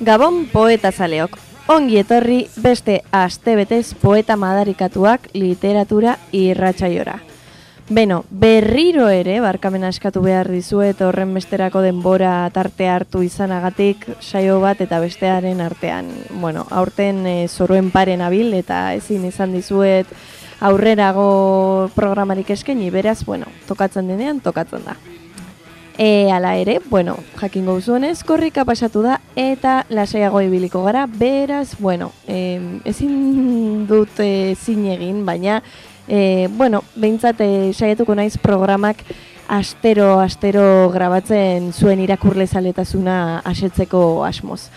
Gabon poeta zaleok, ongi etorri beste astebetez poeta madarikatuak literatura irratsaiora. Beno, berriro ere, barkamena eskatu behar dizuet horren besterako denbora tarte hartu izanagatik saio bat eta bestearen artean. Bueno, aurten e, zoruen paren abil eta ezin izan dizuet aurrerago programarik eskaini, beraz, bueno, tokatzen denean, tokatzen da. E, ala ere, bueno, jakingo zuenez, korrika pasatu da eta lasaiago ibiliko gara, beraz, bueno, e, ezin dut e, zin egin, baina, e, bueno, behintzat e, saietuko naiz programak astero, astero grabatzen zuen irakurle zaletasuna asetzeko asmoz.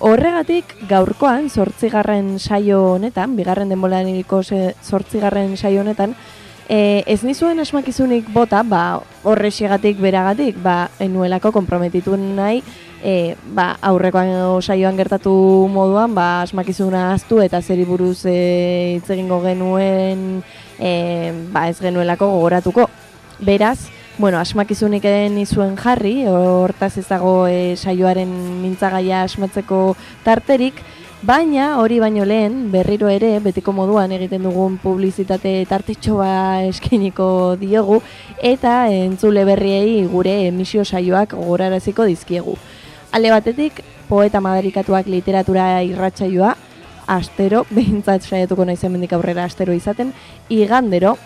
Horregatik, gaurkoan, sortzigarren saio honetan, bigarren denbolan iriko sortzigarren saio honetan, E, ez nizuen asmakizunik bota, ba, horrexigatik beragatik, ba, enuelako komprometitu nahi, e, ba, aurrekoan saioan gertatu moduan, ba, asmakizuna aztu eta zeri buruz e, egingo genuen, e, ba, ez genuelako gogoratuko. Beraz, bueno, asmakizunik eden izuen jarri, hortaz ez dago e, saioaren mintzagaia asmatzeko tarterik, Baina hori baino lehen berriro ere betiko moduan egiten dugun publizitate tartetxoa eskeniko diogu eta entzule berriei gure emisio saioak gogoraraziko dizkiegu. Ale batetik, poeta madarikatuak literatura irratsaioa astero, behintzat saietuko nahi mendik aurrera astero izaten, igandero,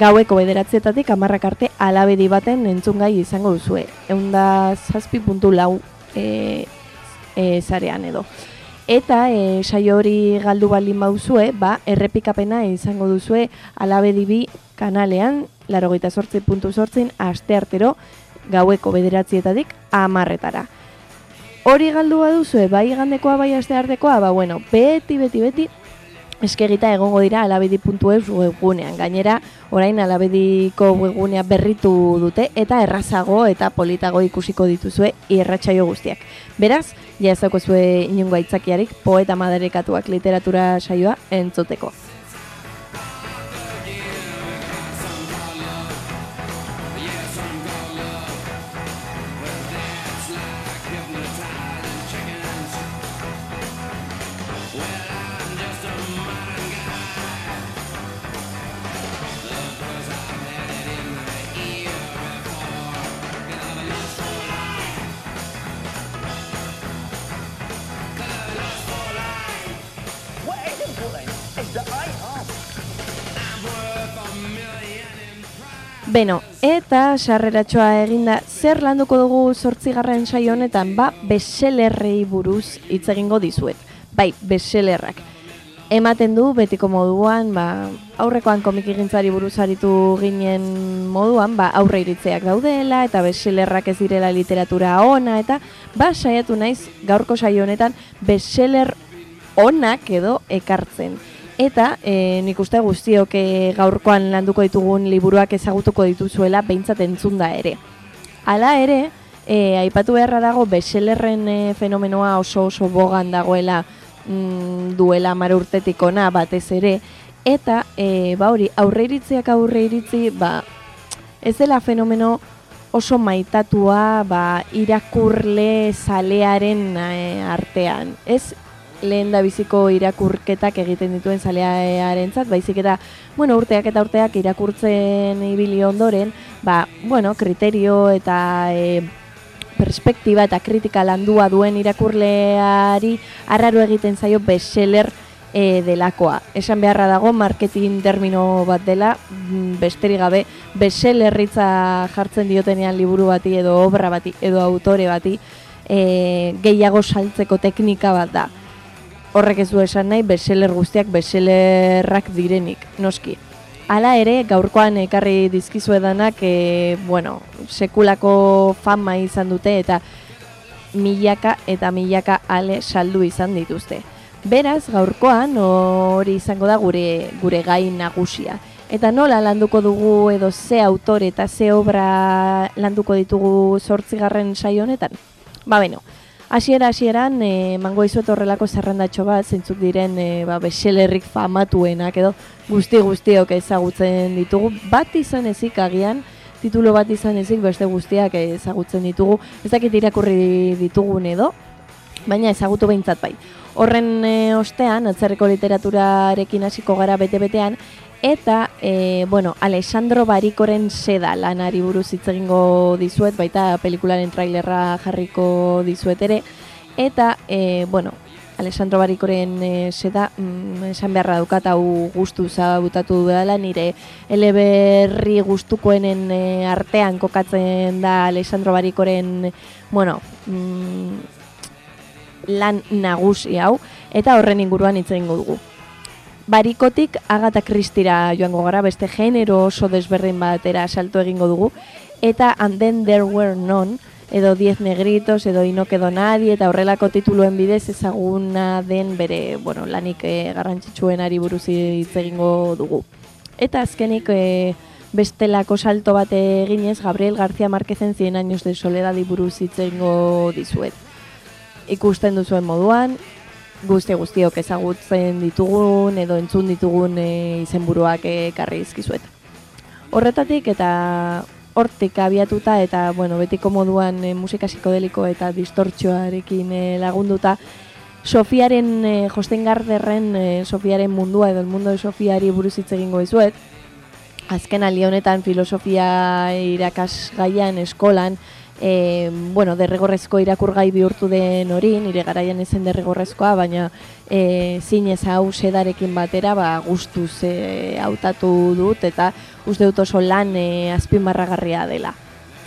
gaueko bederatzietatik amarrak arte alabedi baten entzungai izango duzue. Eunda zazpi puntu lau e, e, zarean edo. Eta e, saio hori galdu baldin bauzue, ba, errepikapena izango duzue alabedibi kanalean, laro gaita sortzi puntu sortzin, aste artero, gaueko bederatzietatik amarretara. Hori galdu baduzue, bai gandekoa, bai aste artekoa, ba, bueno, beti, beti, beti, eskegita egongo dira alabedi.eus webgunean. Gainera, orain alabediko webgunea berritu dute eta errazago eta politago ikusiko dituzue irratsaio guztiak. Beraz, ja ezako zue inungo aitzakiarik poeta maderekatuak literatura saioa entzuteko. Beno, eta sarreratxoa eginda zer landuko dugu sortzigarren saio honetan, ba, beselerrei buruz hitz egingo dizuet. Bai, beselerrak. Ematen du, betiko moduan, ba, aurrekoan komik egintzari buruz aritu ginen moduan, ba, aurre iritzeak daudela, eta beselerrak ez direla literatura ona, eta ba, saiatu naiz, gaurko saio honetan, beseler onak edo ekartzen. Eta e, nik uste guztiok e, gaurkoan landuko ditugun liburuak ezagutuko dituzuela behintzat entzunda ere. Hala ere, e, aipatu beharra dago beselerren e, fenomenoa oso oso bogan dagoela mm, duela mara urtetik ona batez ere, eta e, ba hori aurre iritziak aurre iritzi, ba, ez dela fenomeno oso maitatua ba, irakurle zalearen e, artean. Ez lehen da biziko irakurketak egiten dituen zalearen zat, baizik eta, bueno, urteak eta urteak irakurtzen ibili ondoren, ba, bueno, kriterio eta e, perspektiba eta kritika landua duen irakurleari arraro egiten zaio bestseller e, delakoa. Esan beharra dago, marketing termino bat dela, mm, besterik gabe, bestsellerritza jartzen diotenean liburu bati edo obra bati edo autore bati, e, gehiago saltzeko teknika bat da horrek ez du esan nahi beseler guztiak beselerrak direnik, noski. Hala ere, gaurkoan ekarri dizkizu edanak, e, bueno, sekulako fama izan dute eta milaka eta milaka ale saldu izan dituzte. Beraz, gaurkoan hori izango da gure gure gai nagusia. Eta nola landuko dugu edo ze autore eta ze obra landuko ditugu sortzigarren saio honetan? Ba beno, Hasiera hasieran e, mango izuet horrelako zerrendatxo bat zeintzuk diren e, ba, beselerrik famatuenak edo guzti guztiok ezagutzen ditugu. Bat izan ezik agian, titulo bat izan ezik beste guztiak ezagutzen ditugu. Ez dakit irakurri ditugun edo. baina ezagutu behintzat bai. Horren e, ostean, atzerreko literaturarekin hasiko gara bete-betean, eta, e, bueno, Alessandro Barikoren seda lanari buruz hitz egingo dizuet, baita pelikularen trailerra jarriko dizuet ere, eta, e, bueno, Alessandro Barikoren e, seda, mm, esan beharra dukat hau guztu zabutatu dela, nire eleberri gustukoenen e, artean kokatzen da Alessandro Barikoren, bueno, mm, lan nagusi hau, eta horren inguruan hitz egingo dugu. Barikotik Agatha Christira joango gara, beste genero oso desberdin batera salto egingo dugu, eta And Then There Were None, edo Diez Negritos, edo Inok edo Nadie, eta horrelako tituluen bidez ezaguna den bere, bueno, lanik e, garrantzitsuen ari buruz hitz egingo dugu. Eta azkenik e, bestelako salto bat eginez, Gabriel García Márquezen 100 años de soledad buruz hitz egingo dizuet ikusten duzuen moduan, guzti guztiok ezagutzen ditugun edo entzun ditugun e, izenburuak ekarri izkizuet. Horretatik eta hortik abiatuta eta bueno, betiko moduan e, musika psikodeliko eta distortxoarekin e, lagunduta, Sofiaren e, Jostengarderren e, Sofiaren mundua edo el mundo de Sofiari buruz hitz egingo dizuet. Azken aldi honetan filosofia irakasgaian eskolan e, bueno, derregorrezko irakurgai bihurtu den hori, nire garaian ezen derregorrezkoa, baina e, zinez hau sedarekin batera, ba, guztuz e, hautatu dut, eta uste dut oso lan e, azpimarragarria dela.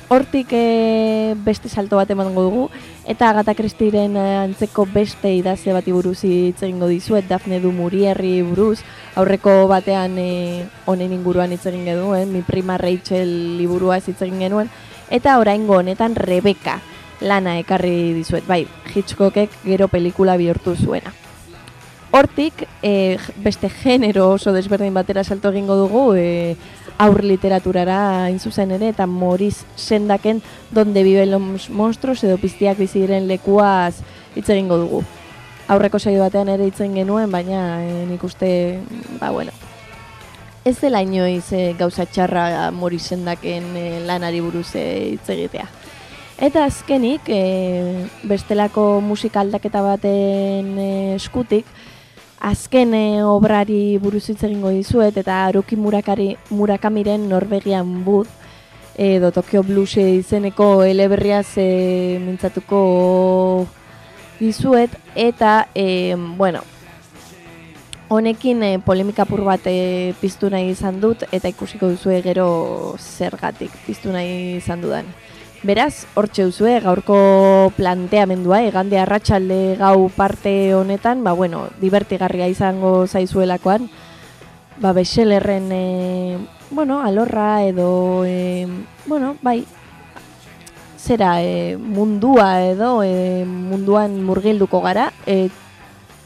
Hortik e, beste salto bat emango dugu, eta Agatha Christieren antzeko beste idazte bati buruz hitz egingo dizuet, Dafne du Murierri buruz, aurreko batean e, honen inguruan hitz egin genuen, mi prima Rachel liburua hitz egin genuen, Eta oraingo honetan Rebeka lana ekarri dizuet, bai, Hitchcockek gero pelikula bihurtu zuena. Hortik, e, beste genero oso desberdin batera salto egingo dugu, e, aur literaturara zuzen ere, eta Moriz sendaken donde vive los monstruos edo piztiak biziren lekuaz hitz egingo dugu. Aurreko saio batean ere hitzen genuen, baina e, nik uste, ba, bueno, ez dela inoiz e, gauza txarra morizendaken e, lanari buruz eh, hitz egitea. Eta azkenik, e, bestelako musika aldaketa baten eskutik, azken obrari buruz hitz egingo dizuet, eta Haruki Murakari, Murakamiren Norvegian Bud, edo Tokyo Blues izeneko eleberriaz e, mintzatuko dizuet, eta, e, bueno, Honekin e, polemika pur bat e, piztu nahi izan dut eta ikusiko duzu gero zergatik piztu nahi izan dudan. Beraz, hortxe duzu gaurko planteamendua, egande arratsalde gau parte honetan, ba bueno, divertigarria izango zaizuelakoan, ba beselerren, e, bueno, alorra edo, e, bueno, bai, zera e, mundua edo e, munduan murgilduko gara, eta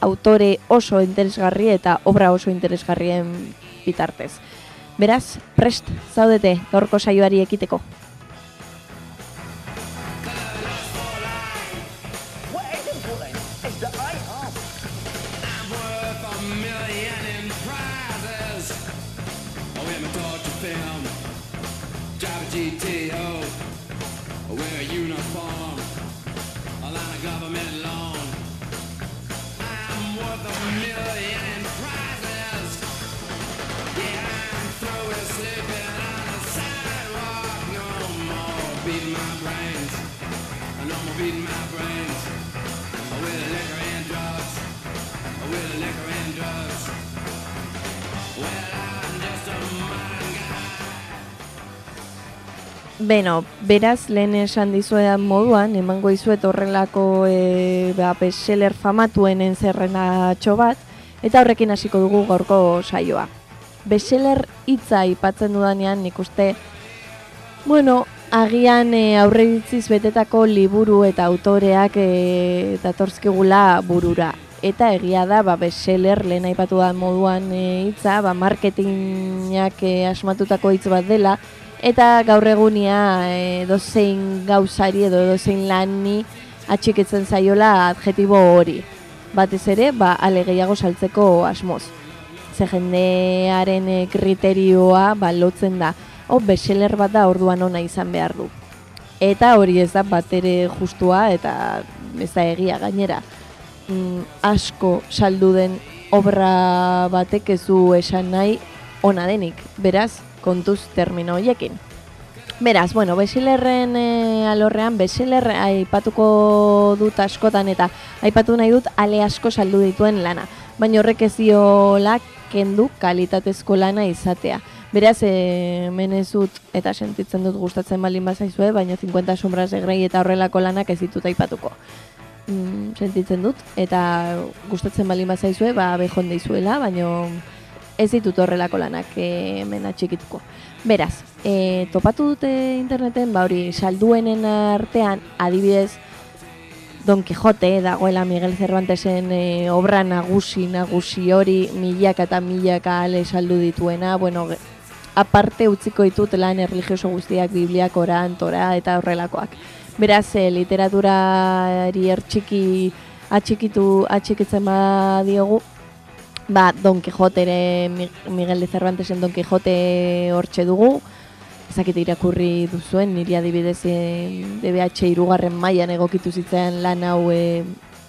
autore oso interesgarri eta obra oso interesgarrien bitartez. Beraz, prest, zaudete, gaurko saioari ekiteko. Beno, beraz, lehen esan dizuetan moduan, emango dizuet horrelako e, ba, bestseller famatuen entzerrena bat, eta horrekin hasiko dugu gaurko saioa. Bestseller hitza ipatzen dudanean, nik uste, bueno, agian e, aurre ditziz betetako liburu eta autoreak e, datorzkigula burura. Eta egia da, ba, bestseller lehen aipatu da moduan e, hitza, ba, marketingak e, asmatutako hitz bat dela, eta gaur egunia e, dozein gauzari edo dozein lani atxiketzen zaiola adjetibo hori. Batez ere, ba, ale gehiago saltzeko asmoz. Ze jendearen e, kriterioa ba, lotzen da. O, beseler bat da orduan ona izan behar du. Eta hori ez da bat ere justua eta ez da egia gainera, mm, asko saldu den obra batek ez du esan nahi ona denik, beraz, kontuz termino hoiekin. Beraz, bueno, besilerren e, alorrean, besiler aipatuko dut askotan eta aipatu nahi dut ale asko saldu dituen lana. Baina horrek ez diola kendu kalitatezko lana izatea. Beraz, e, menezut eta sentitzen dut gustatzen balin bazaizue, baina 50 sombras de grei eta horrelako lanak ez ditut aipatuko. Mm, sentitzen dut, eta gustatzen balin bazaizue, ba, behon deizuela, baina ez ditut horrelako lanak e, mena txikituko. Beraz, e, topatu dute interneten, ba hori, salduenen artean, adibidez, Don Quixote, dagoela Miguel Cervantesen e, obra nagusi, nagusi hori, milaka eta milaka ale saldu dituena, bueno, aparte utziko ditut lan erligioso guztiak, Bibliak, Oran, Tora eta horrelakoak. Beraz, e, literaturari ertxiki, atxikitu, atxikitzen badiogu, ba, Don Quixote ere Miguel de Cervantesen Don Quixote hortxe dugu, ezakite irakurri duzuen, niri adibidez DBH irugarren mailan egokitu zitzen lan hau e,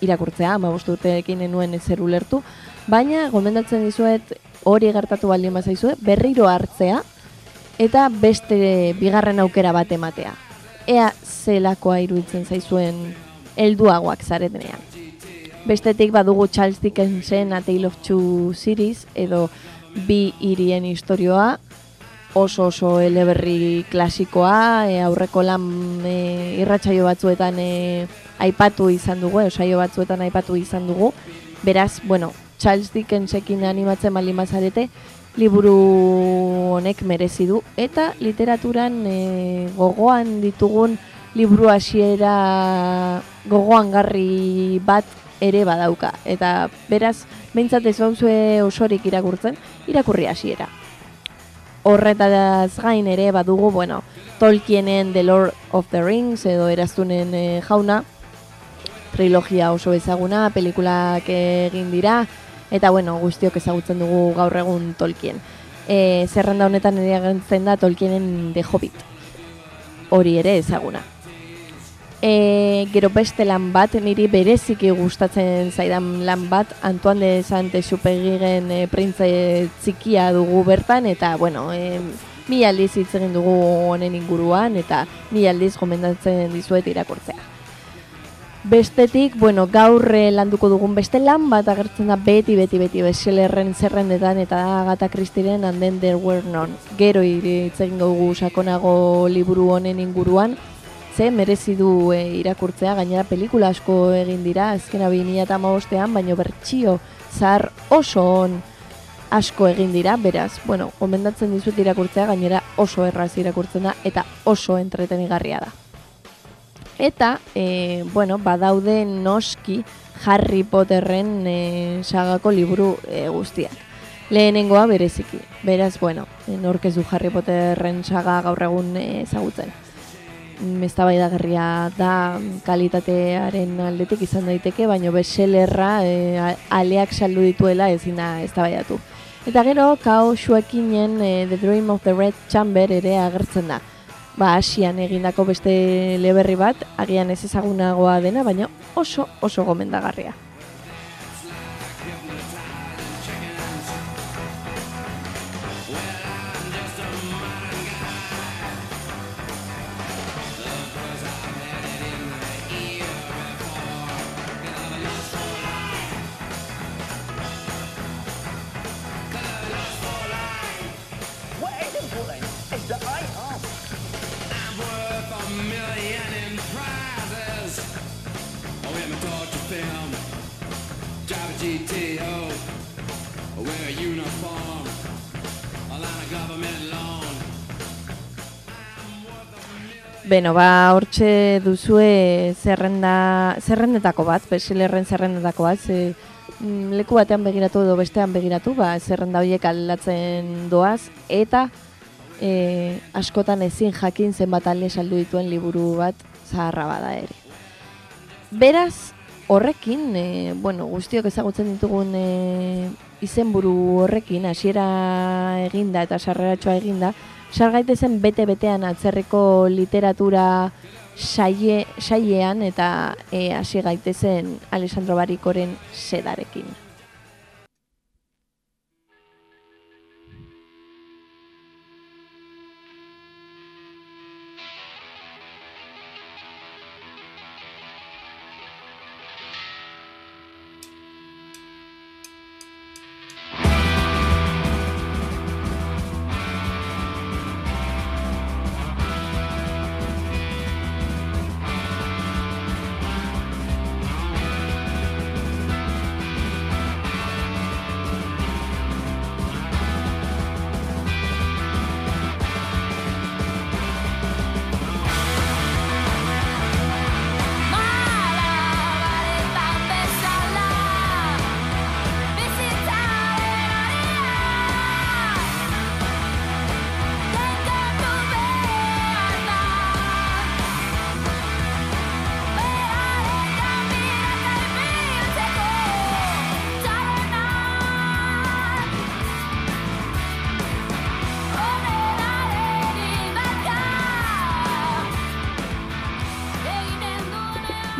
irakurtzea, ama bostu urteekin enuen ezer ulertu, baina gomendatzen dizuet hori gertatu baldin bazaizue, berriro hartzea eta beste bigarren aukera bat ematea. Ea zelakoa iruditzen zaizuen helduagoak zaretenean. Bestetik badugu Charles Dickensen A Tale of Two Series edo bi hirien historioa oso oso eleberri klasikoa e, aurreko lan e, irratsaio batzuetan e, aipatu izan dugu, e, osaio batzuetan aipatu izan dugu. Beraz, bueno, Charles Dickensekin animatzen bali mazarete, liburu honek merezi du eta literaturan e, gogoan ditugun liburu hasiera gogoan garri bat ere badauka. Eta beraz, behintzat ez bauzue osorik irakurtzen, irakurri hasiera. Horretaz gain ere badugu, bueno, Tolkienen The Lord of the Rings edo eraztunen e, jauna, trilogia oso ezaguna, pelikulak egin dira, eta bueno, guztiok ezagutzen dugu gaur egun Tolkien. E, zerrenda honetan ere agentzen da Tolkienen The Hobbit. Hori ere ezaguna e, gero beste lan bat, niri bereziki gustatzen zaidan lan bat, Antoine de Saint-Exupéryren e, printze txikia dugu bertan, eta, bueno, e, mi aldiz hitz egin dugu honen inguruan, eta mi aldiz gomendatzen dizuet irakurtzea. Bestetik, bueno, gaurre landuko dugun beste lan bat agertzen da beti, beti, beti, bestsellerren zerrendetan eta Agatha Christieren anden there were none. Gero hitz egin dugu sakonago liburu honen inguruan, ze merezi du e, irakurtzea, gainera pelikula asko egin dira, eta maostean, baino bertxio zar oso on asko egin dira, beraz, bueno, gomendatzen dizut irakurtzea, gainera oso erraz irakurtzen da, eta oso entretenigarria da. Eta, e, bueno, badaude noski Harry Potterren e, sagako liburu e, guztiak. Lehenengoa bereziki, beraz, bueno, norkezu Harry Potterren saga gaur egun ezagutzen eztabaidagarria da kalitatearen aldetik izan daiteke, baino beselerra e, aleak saldu dituela ezin da eztabaidatu. Eta gero, kao xuekinen e, The Dream of the Red Chamber ere agertzen da. Ba, asian egindako beste leberri bat, agian ez ezagunagoa dena, baina oso oso gomendagarria. Beno, ba, hortxe duzue zerrenda, zerrendetako bat, besilerren zerrendetako bat, ze, mm, leku batean begiratu edo bestean begiratu, ba, zerrenda horiek aldatzen doaz, eta e, askotan ezin jakin zenbat alde saldu dituen liburu bat zaharra bada ere. Beraz, horrekin, e, bueno, guztiok ezagutzen ditugun e, izenburu horrekin, hasiera eginda eta sarreratxoa eginda, sargaitezen bete-betean atzerriko literatura saie, saiean eta e, hasi gaitezen Alessandro Barikoren sedarekin.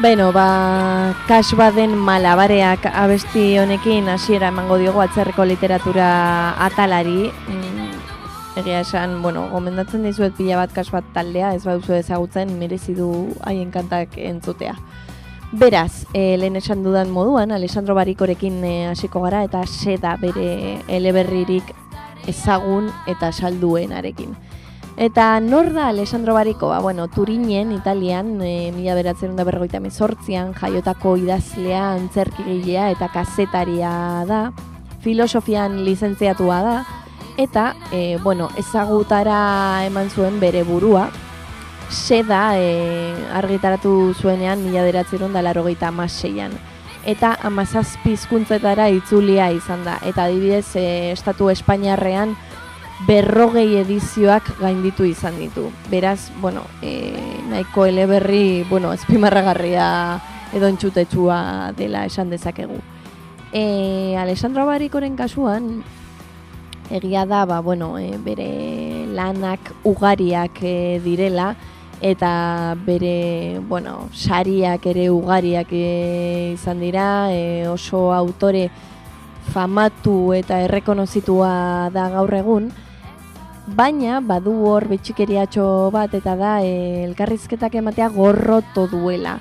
Beno, ba, kas baden malabareak abesti honekin hasiera emango diogu atzerreko literatura atalari. Mm, egia esan, bueno, gomendatzen dizuet pila bat kas bat taldea, ez baduzu ezagutzen, merezi du haien kantak entzutea. Beraz, e, lehen esan dudan moduan, Alessandro Barikorekin e, hasiko gara eta seda bere eleberririk ezagun eta salduenarekin. Eta nor da Alessandro Bariko? Ba, bueno, Turinen, Italian, e, mila beratzen da berrogeita mezortzian, jaiotako idazlea, antzerkigilea eta kazetaria da, filosofian lizentziatua da, eta, e, bueno, ezagutara eman zuen bere burua, seda e, argitaratu zuenean mila beratzen da larogeita amaseian. Eta amazazpizkuntzetara itzulia izan da. Eta adibidez, e, Estatu Espainiarrean, berrogei edizioak gainditu izan ditu. Beraz, bueno, e, nahiko eleberri, bueno, espimarragarria edo entxutetsua dela esan dezakegu. E, Alessandro Barikoren kasuan, egia da, ba, bueno, e, bere lanak ugariak e, direla, eta bere, bueno, sariak ere ugariak e, izan dira, e, oso autore famatu eta errekonozitua da gaur egun, baina badu hor betxikeriatxo bat eta da e, elkarrizketak ematea gorroto duela.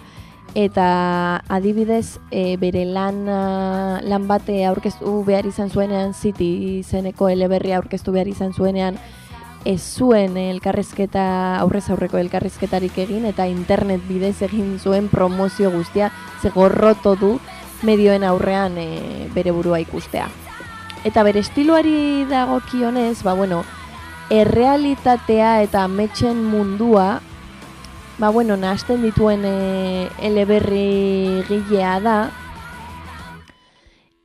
Eta adibidez e, bere lan, lan bate aurkeztu behar izan zuenean, ziti izeneko eleberri aurkeztu behar izan zuenean, ez zuen elkarrizketa aurrez aurreko elkarrizketarik egin eta internet bidez egin zuen promozio guztia ze gorroto du medioen aurrean e, bere burua ikustea. Eta bere estiloari dagokionez, ba bueno, errealitatea eta ametxen mundua ba bueno, nahazten dituen e, eleberri gilea da.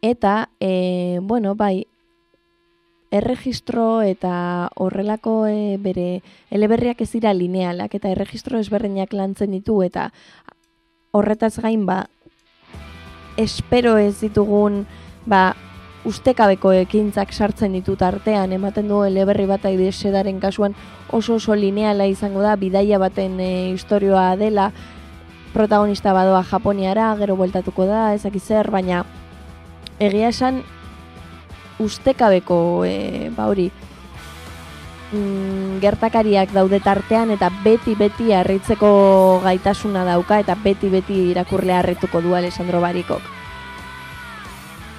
Eta e, bueno, bai erregistro eta horrelako e, bere eleberriak ez dira linealak eta erregistro ezberdinak lantzen ditu eta horretaz gain ba espero ez ditugun ba ustekabeko ekintzak sartzen ditut artean, ematen du eleberri bat aidesedaren kasuan oso oso lineala izango da, bidaia baten e, historioa dela, protagonista badoa Japoniara, gero bueltatuko da, ezak zer, baina egia esan ustekabeko e, ba hori mm, gertakariak daude tartean eta beti-beti harritzeko gaitasuna dauka eta beti-beti irakurlea harrituko du Alessandro Barikok.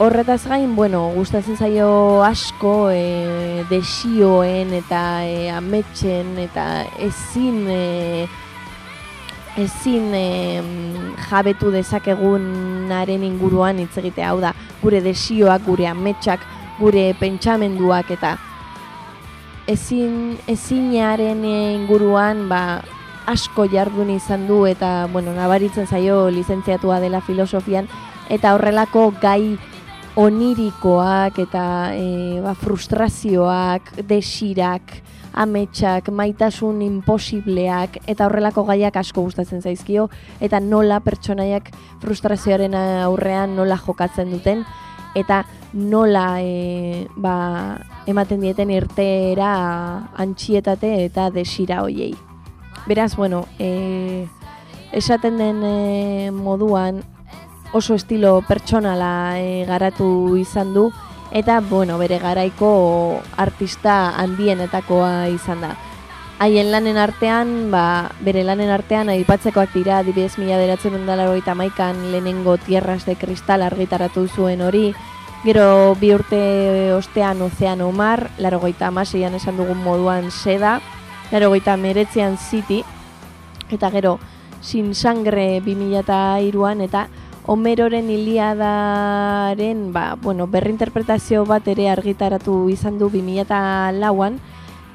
Horretaz gain, bueno, gustatzen zaio asko e, desioen eta e, ametxen eta ezin e, ezin e, jabetu dezakegunaren inguruan hitz egitea. Hau da gure desioak, gure ametsak, gure pentsamenduak eta ezin ezinaren inguruan ba, asko jardun izan du eta bueno, nabaritzen zaio lizentziatua dela filosofian eta horrelako gai onirikoak eta e, ba, frustrazioak, desirak, ametsak, maitasun imposibleak eta horrelako gaiak asko gustatzen zaizkio eta nola pertsonaiak frustrazioaren aurrean nola jokatzen duten eta nola e, ba, ematen dieten irteera antxietate eta desira hoiei. Beraz, bueno, e, esaten den e, moduan oso estilo pertsonala e, garatu izan du. Eta bueno, bere garaiko artista handienetakoa izan da. Haien lanen artean, ba, bere lanen artean aipatzekoak dira, adibidez mila deratzen ondalaro eta maikan lehenengo tierras de kristal argitaratu zuen hori, gero bi urte ostean ozean omar, laro goita esan dugun moduan seda, laro goita meretzean ziti, eta gero sin sangre 2002an eta Homeroren Iliadaren ba, bueno, berrinterpretazio bat ere argitaratu izan du 2004an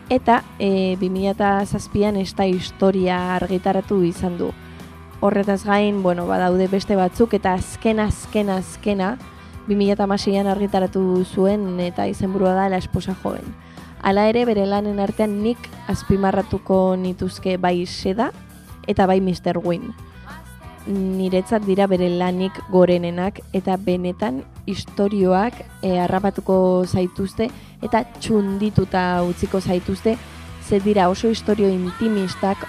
eta e, 2007an esta historia argitaratu izan du. Horretaz gain, bueno, badaude beste batzuk eta azken azken azkena 2006an argitaratu zuen eta izenburua da La esposa joven. Hala ere bere lanen artean nik azpimarratuko nituzke bai seda eta bai Mr. Win. Niretzat dira bere lanik gorenenak eta benetan istorioak e, harrapatuko zaituzte eta txundituta utziko zaituzte. Ze dira oso historio intimistak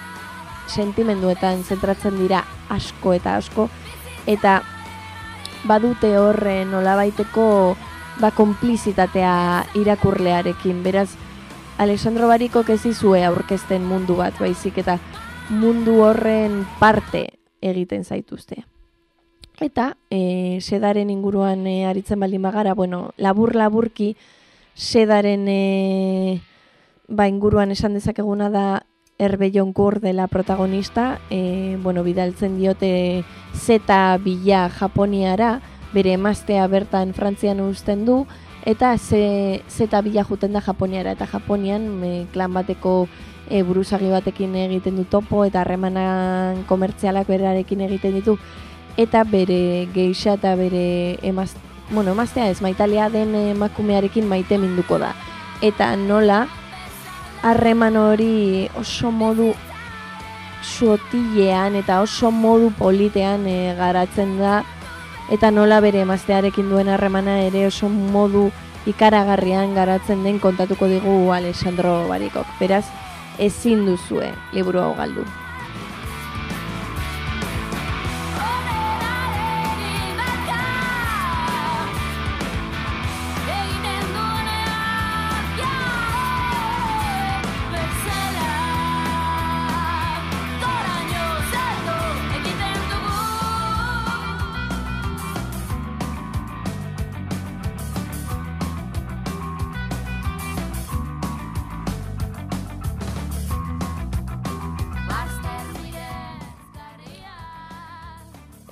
sentimenduetan zentratzen dira asko eta asko. Eta badute horre nolabaiteko ba konplizitatea irakurlearekin. Beraz Alessandro Bariko kezizue aurkezten mundu bat baizik eta mundu horren parte egiten zaituzte. Eta e, sedaren inguruan e, aritzen baldin bagara, bueno, labur-laburki sedaren e, ba inguruan esan dezakeguna da Herbe Jonkur dela protagonista, e, bueno, bidaltzen diote zeta bila Japoniara, bere emaztea bertan Frantzian uzten du, eta ze, zeta bila juten da Japoniara, eta Japonian e, klan bateko e, buruzagi batekin egiten du topo eta harremanan komertzialak berarekin egiten ditu. Eta bere geixa eta bere emaz, bueno, emaztea ez maitalia den emakumearekin maite minduko da. Eta nola harreman hori oso modu suotilean eta oso modu politean e, garatzen da. Eta nola bere emaztearekin duen harremana ere oso modu ikaragarrian garatzen den kontatuko digu Alessandro Barikok. Beraz, ezin duzue liburu hau galdu.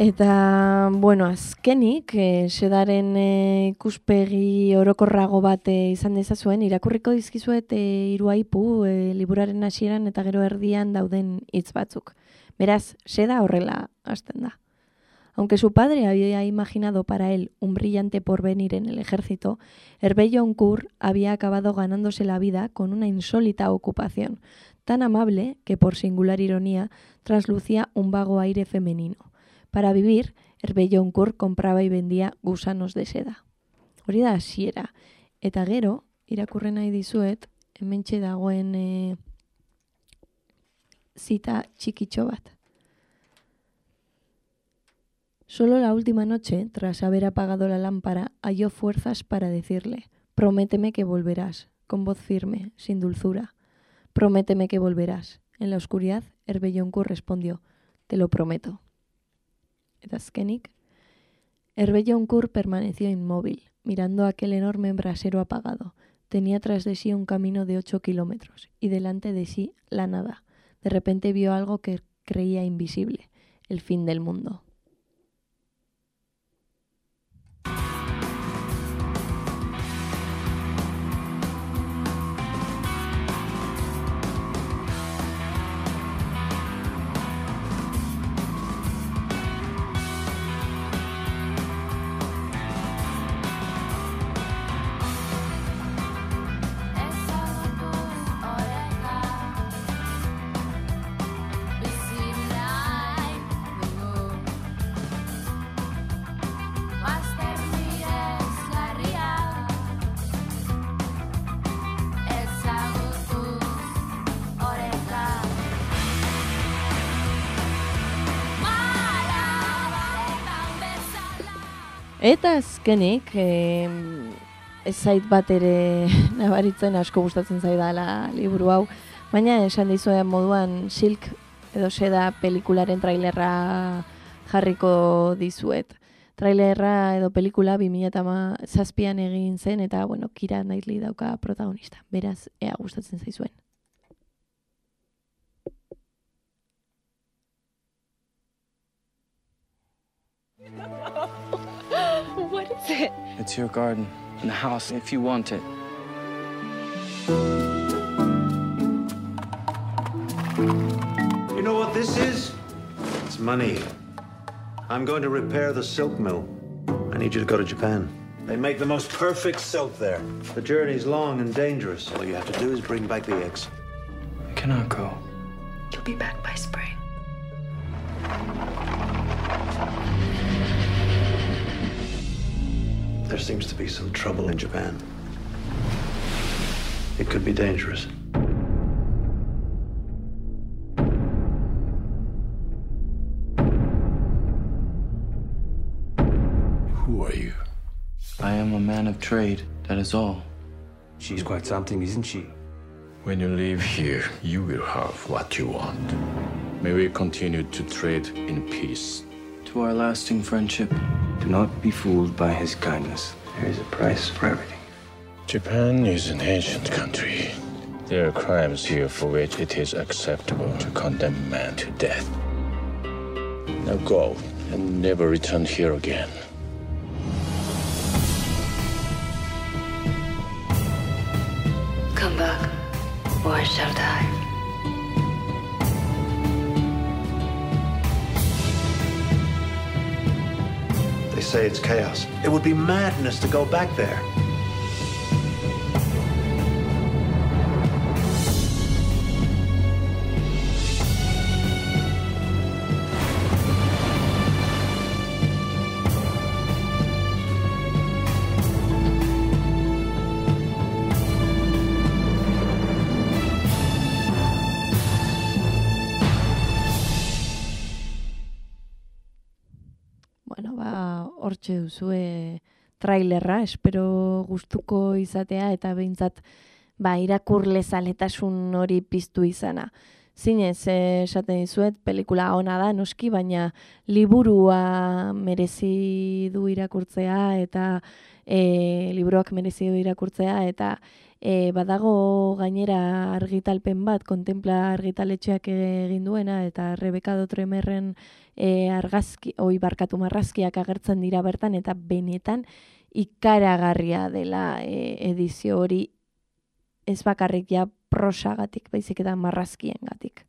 Eta, bueno, azkenik, e, sedaren e, ikuspegi orokorrago bat e, izan dezazuen, irakurriko dizkizuet e, iruaipu e, liburaren hasieran eta gero erdian dauden hitz batzuk. Beraz, seda horrela hasten da. Aunque su padre había imaginado para él un brillante porvenir en el ejército, Herbello Oncourt había acabado ganándose la vida con una insólita ocupación, tan amable que por singular ironía traslucía un vago aire femenino. Para vivir, Herbelloncourt compraba y vendía gusanos de seda. Hori da hasiera. Eta gero, irakurre nahi dizuet, hementxe dagoen e, zita. Solo la última noche, tras haber apagado la lámpara, halló fuerzas para decirle, prométeme que volverás, con voz firme, sin dulzura. Prométeme que volverás. En la oscuridad, Herbelloncourt respondió, te lo prometo. Eta azkenik, Herbelloncourt permaneció inmóvil, mirando aquel enorme brasero apagado. Tenía tras de sí un camino de ocho kilómetros y delante de sí la nada. De repente vio algo que creía invisible, el fin del mundo. Eta azkenik, e, ez zait bat ere nabaritzen asko gustatzen zaidala liburu hau, baina esan dizuen moduan Silk edo seda pelikularen trailerra jarriko dizuet. Trailerra edo pelikula 2007an egin zen eta bueno, Kira Knightley dauka protagonista. Beraz, ea gustatzen zaizuen. what is it? It's your garden and the house if you want it. You know what this is? It's money. I'm going to repair the silk mill. I need you to go to Japan. They make the most perfect silk there. The journey's long and dangerous. All you have to do is bring back the eggs. I cannot go. You'll be back by spring. There seems to be some trouble in Japan. It could be dangerous. Who are you? I am a man of trade, that is all. She's quite something, isn't she? When you leave here, you will have what you want. May we continue to trade in peace. To our lasting friendship. Do not be fooled by his kindness. There is a price for everything. Japan is an ancient country. There are crimes here for which it is acceptable to condemn man to death. Now go and never return here again. Come back, or I shall die. Say it's chaos. It would be madness to go back there. Trailerra, espero gustuko izatea eta behintzat ba, irakurle zaletasun hori piztu izana. Zinez, esaten dizuet, pelikula ona da, noski, baina liburua merezi du irakurtzea eta e, liburuak merezi du irakurtzea eta e, badago gainera argitalpen bat, kontempla argitaletxeak egin duena eta Rebeka Dotremerren e, argazki, oi barkatu marrazkiak agertzen dira bertan eta benetan ikaragarria dela e, edizio hori ez bakarrik ja prosagatik, baizik eta marrazkiengatik.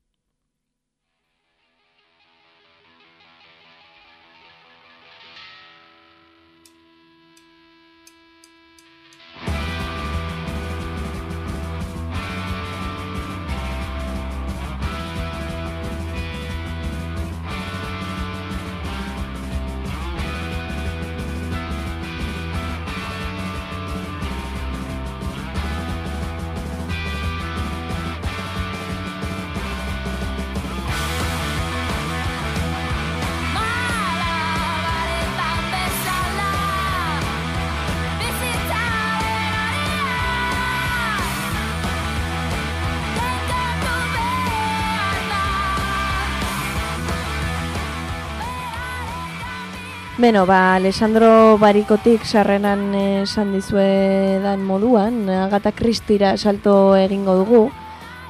Beno, ba, Alessandro Barikotik sarrenan esan dizuedan moduan, Agatha Christira salto egingo dugu.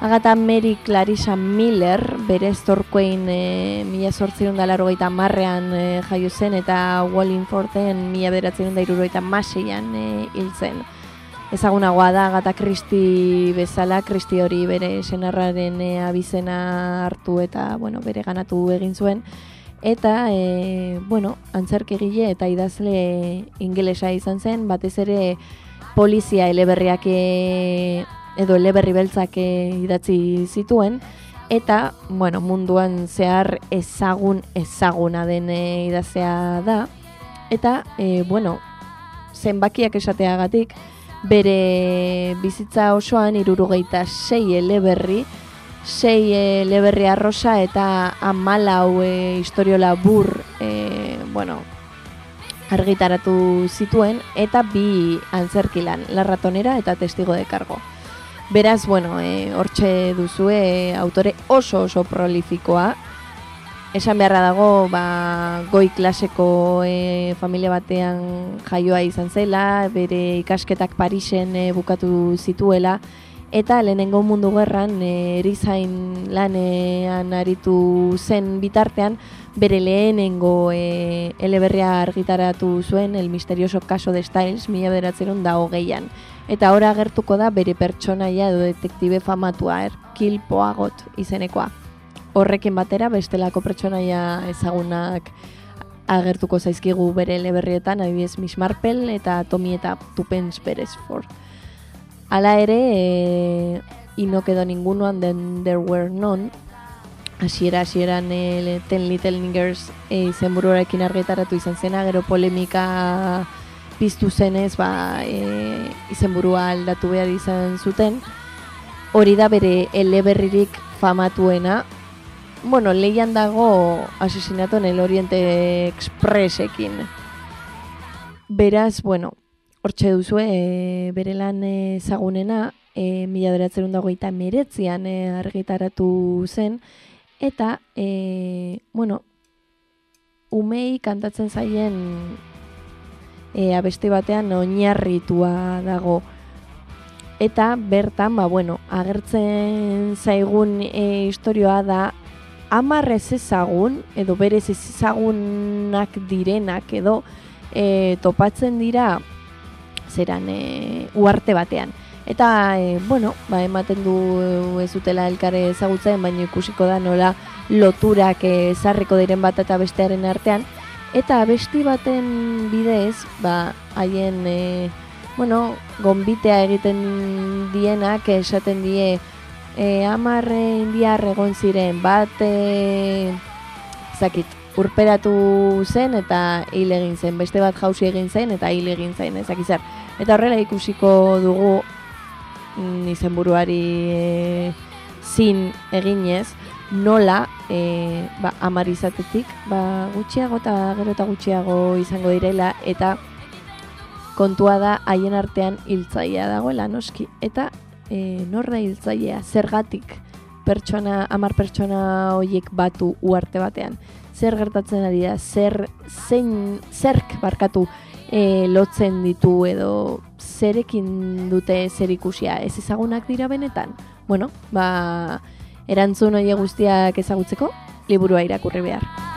Agatha Mary Clarissa Miller, bere zorkoin e, mila sortzion da marrean e, jaio zen eta Wallingforten mila beratzen da irurogeita maseian e, hil zen. Ezagunagoa da Agatha Christie bezala, Christie hori bere senarraren e, abizena hartu eta bueno, bere ganatu egin zuen. Eta, e, bueno, antzerkegile eta idazle ingelesa izan zen, batez ere polizia eleberriak e, edo eleberri beltzak e, idatzi zituen, eta, bueno, munduan zehar ezagun ezaguna den e, idazea da, eta, e, bueno, zenbakiak esateagatik, bere bizitza osoan irurogeita sei eleberri, sei eleberri arrosa eta amalau e, historio labur, e, bueno, argitaratu zituen eta bi antzerkilan, La Ratonera eta Testigo de Cargo. Beraz, bueno, e, hortxe duzue autore oso oso prolifikoa. Esan beharra dago, ba, goi klaseko e, familia batean jaioa izan zela, bere ikasketak Parisen e, bukatu zituela, eta lehenengo mundu gerran e, erizain lanean aritu zen bitartean, bere lehenengo e, eleberria argitaratu zuen, el misterioso caso de Styles, mila bederatzeron da hogeian. Eta ora agertuko da bere pertsonaia edo detektibe famatua, Erkil Poagot izenekoa. Horrekin batera bestelako pertsonaia ezagunak agertuko zaizkigu bere eleberrietan, adibidez Miss Marple eta Tommy eta Tupens Beresford. Hala ere, e, y no quedó ninguno and there were none, hasiera hasieran e, Ten Little Niggers e, izenburuarekin argitaratu izan zena, gero polemika piztu zenez, ba, e, izenburua aldatu behar izan zuten. Hori da bere eleberririk famatuena, bueno, lehian dago asesinato en el Oriente Expressekin. Beraz, bueno, hortxe duzue, e, bere lan ezagunena, e, mila beratzerun dago eta meretzian e, argitaratu zen, eta, e, bueno, umei kantatzen zaien e, abesti batean oinarritua dago. Eta bertan, ba, bueno, agertzen zaigun e, historioa da amar ez ezagun, edo berez ez ezagunak direnak, edo e, topatzen dira zeran e, uarte batean. Eta, e, bueno, ba, ematen du ez dutela elkare ezagutzen, baina ikusiko da nola loturak ezarriko diren bat eta bestearen artean. Eta besti baten bidez, ba, haien, e, bueno, gombitea egiten dienak esaten die e, amar indiar egon ziren, bat, e, zakit, urperatu zen eta hil egin zen, beste bat jausi egin zen eta hil egin zen, ezakizar. Eta horrela ikusiko dugu mm, izenburuari e, zin eginez, nola e, ba, amar izatetik ba, gutxiago eta gero eta gutxiago izango direla eta kontua da haien artean hiltzailea dagoela noski. Eta e, nor da hiltzailea? Zergatik pertsona hamar pertsona hoiek batu uarte batean? Zer gertatzen ari da? Zer zein zerk barkatu e, lotzen ditu edo zerekin dute zer ikusia ez ezagunak dira benetan bueno ba erantzun hori guztiak ezagutzeko liburua irakurri behar.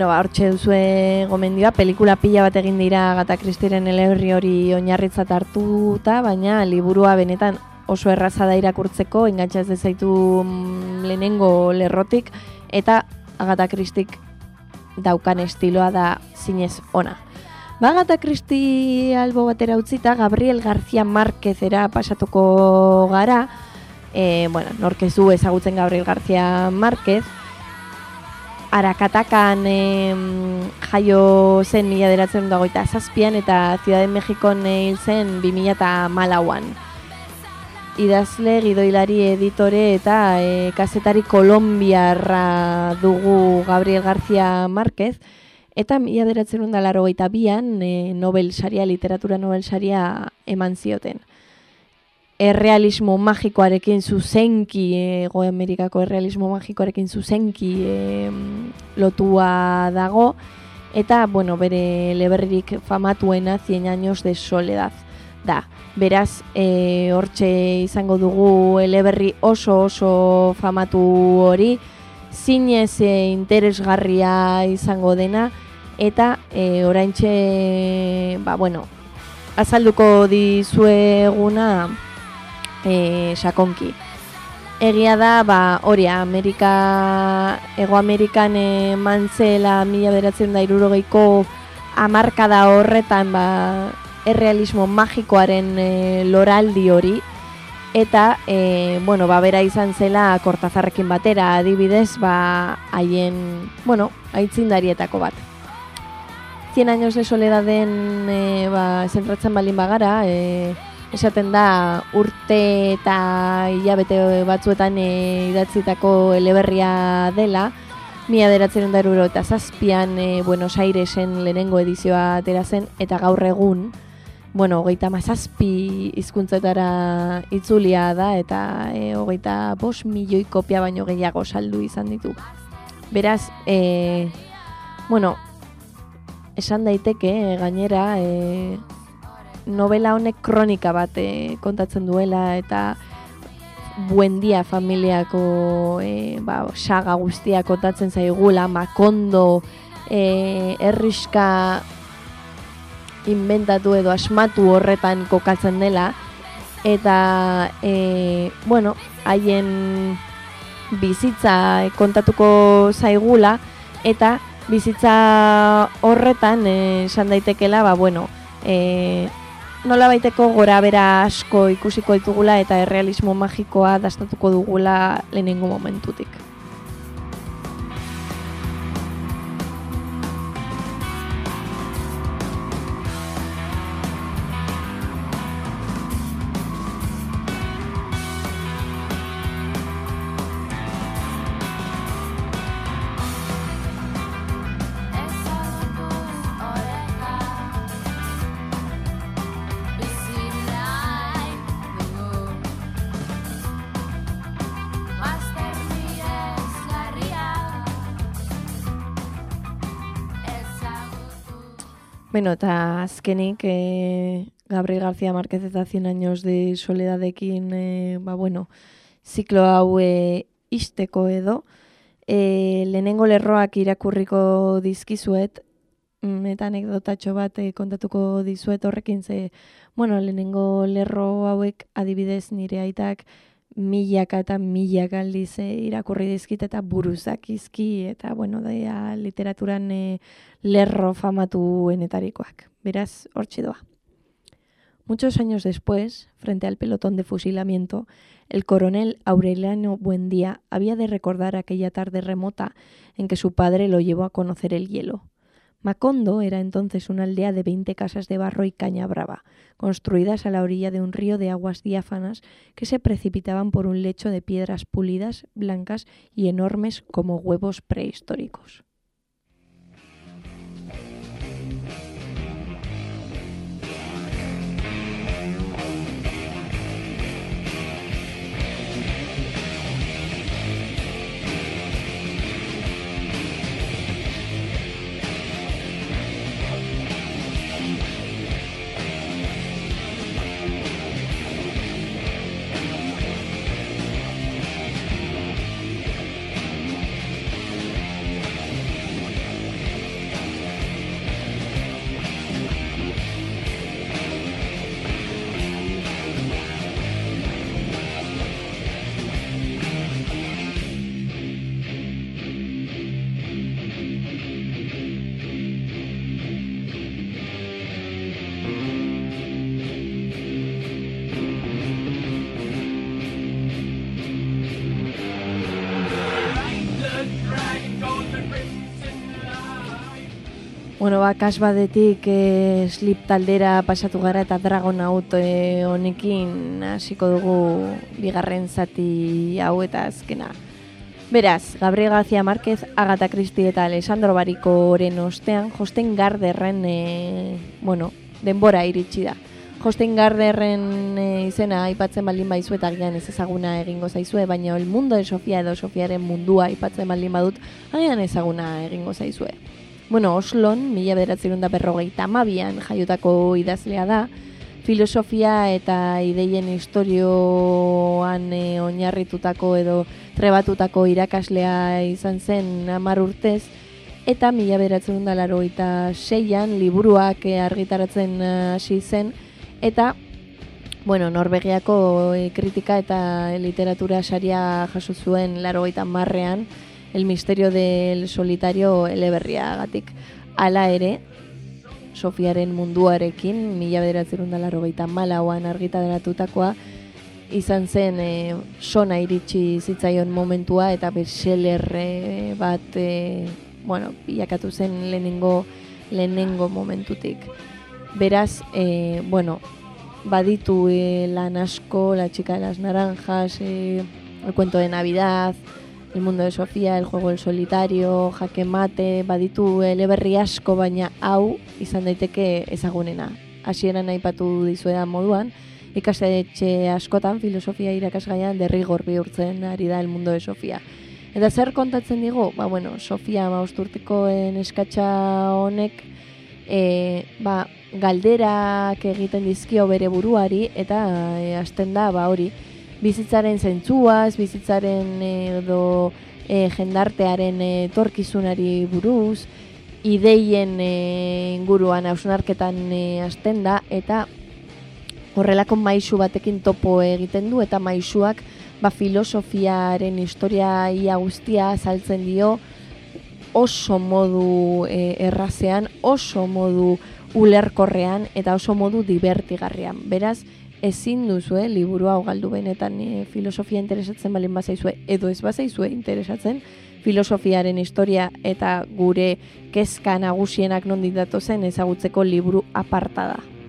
Beno, ba, hortxe duzue gomendioa, pelikula pila bat egin dira Agatha Christieren eleberri hori oinarritzat hartuta, baina liburua benetan oso erraza da irakurtzeko, engantzaz dezaitu mm, lehenengo lerrotik, eta Agatha Christik daukan estiloa da zinez ona. Ba, Agatha Christie albo batera utzita, Gabriel García Márquezera pasatuko gara, e, bueno, norkezu ezagutzen Gabriel García Márquez, Arakatakan em, jaio zen mila deratzen dagoita zazpian eta Ciudad de Mexikon hil zen 2000 eta malauan. Idazle, gidoilari, editore eta e, kazetari kolombiarra dugu Gabriel García Márquez eta mila deratzen da laro bian e, Nobel saria, literatura Nobel saria eman zioten errealismo magikoarekin zuzenki, ego Amerikako errealismo magikoarekin zuzenki e, lotua dago, eta, bueno, bere leberririk famatuena 100 años de soledad da. Beraz, e, hortxe izango dugu eleberri oso oso famatu hori, zinez e, interesgarria izango dena, eta e, oraintxe, ba, bueno, azalduko dizueguna e, sakonki. Egia da, ba, hori, Amerika, Ego Amerikan eman zela mila beratzen da irurogeiko amarkada horretan, ba, errealismo magikoaren e, loraldi hori, eta, e, bueno, ba, bera izan zela kortazarrekin batera, adibidez, ba, haien, bueno, aitzindarietako bat. 100 años de soledaden e, ba, zentratzen balin bagara, e, esaten da urte eta hilabete batzuetan e, idatzitako eleberria dela, mila deratzen da eta zazpian e, Buenos Airesen lehenengo edizioa atera zen, eta gaur egun, bueno, hogeita mazazpi hizkuntzetara itzulia da, eta e, hogeita bos milioi kopia baino gehiago saldu izan ditu. Beraz, e, bueno, esan daiteke gainera e, novela honek kronika bat e, kontatzen duela eta buendia familiako e, ba, saga guztia kontatzen zaigula, makondo e, erriska inventatu edo asmatu horretan kokatzen dela. Eta e, bueno, haien bizitza kontatuko zaigula eta bizitza horretan eh, esan daitekela ba bueno, e, nola baiteko gora bera asko ikusiko ditugula eta errealismo magikoa dastatuko dugula lehenengo momentutik. Bueno, eta azkenik e, Gabriel García Márquez eta 100 años de soledadekin, e, ba bueno, ziklo hau e, isteko edo, e, lehenengo lerroak irakurriko dizkizuet, mm, eta anekdotatxo bat e, kontatuko dizuet horrekin ze, bueno, lehenengo lerro hauek adibidez nire aitak bueno, daia literaturan e, lerro. Muchos años después, frente al pelotón de fusilamiento, el coronel Aureliano Buendía había de recordar aquella tarde remota en que su padre lo llevó a conocer el hielo. Macondo era entonces una aldea de 20 casas de barro y caña brava, construidas a la orilla de un río de aguas diáfanas que se precipitaban por un lecho de piedras pulidas, blancas y enormes como huevos prehistóricos. Bueno, ba, kas badetik e, slip taldera pasatu gara eta Dragon Out e, honekin hasiko dugu bigarren zati hau eta azkena. Beraz, Gabriel García Márquez, Agatha Christie eta Alessandro Barikoren ostean, Josten Garderren, e, bueno, denbora iritsi da. Josten Garderren e, izena aipatzen baldin baizu eta agian ez ezaguna egingo zaizue, baina el mundo de Sofia edo Sofiaren mundua aipatzen baldin badut, agian ezaguna egingo zaizue. Bueno, Oslon, mila bederatzerun da berrogeita amabian jaiotako idazlea da, filosofia eta ideien historioan e, oinarritutako edo trebatutako irakaslea izan zen hamar urtez, eta mila beratzen da laro eta seian liburuak eh, argitaratzen eh, hasi zen, eta bueno, Norvegiako eh, kritika eta literatura saria jaso zuen laro marrean, el misterio del solitario eleberriagatik. Hala ere, Sofiaren munduarekin, mila beratzen da laro malauan argitaratutakoa, izan zen e, sona iritsi zitzaion momentua eta bestseller e, bat e, bueno, bilakatu zen lehenengo lehenengo momentutik. Beraz, e, bueno, baditu e, lan asko, La chica de las naranjas, e, El cuento de Navidad, El mundo de Sofía, El juego del solitario, Jaque mate, baditu eleberri asko, baina hau izan daiteke ezagunena. Hasieran aipatu dizuedan moduan, ikastetxe askotan filosofia irakasgaian derrigor bihurtzen ari da El mundo de Sofía. Eta zer kontatzen digu? Ba, bueno, Sofia mausturtikoen eskatxa honek e, ba, galderak egiten dizkio bere buruari eta e, hasten da ba hori bizitzaren zentzuaz, bizitzaren e, edo e, jendartearen e, torkizunari buruz, ideien e, inguruan hausnarketan e, hasten da eta horrelako maisu batekin topo egiten du eta maisuak ba, filosofiaren historia ia guztia saltzen dio oso modu e, errazean, oso modu ulerkorrean eta oso modu divertigarrian. Beraz, ezin duzue liburu hau galdu benetan e, filosofia interesatzen balen bazaizue edo ez bazaizue interesatzen filosofiaren historia eta gure kezka nagusienak nondik datozen ezagutzeko liburu aparta da.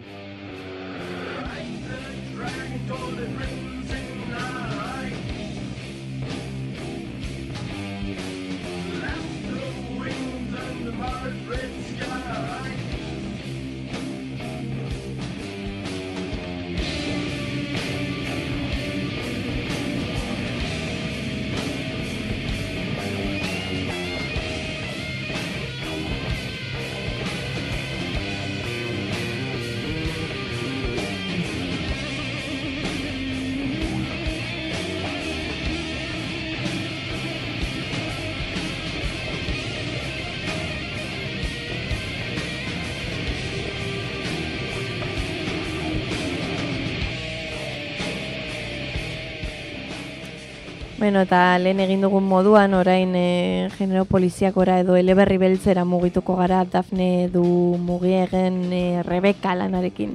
Bueno, eta lehen egin dugun moduan, orain e, genero poliziakora edo eleberri beltzera mugituko gara Dafne du mugiegen e, Rebeka lanarekin.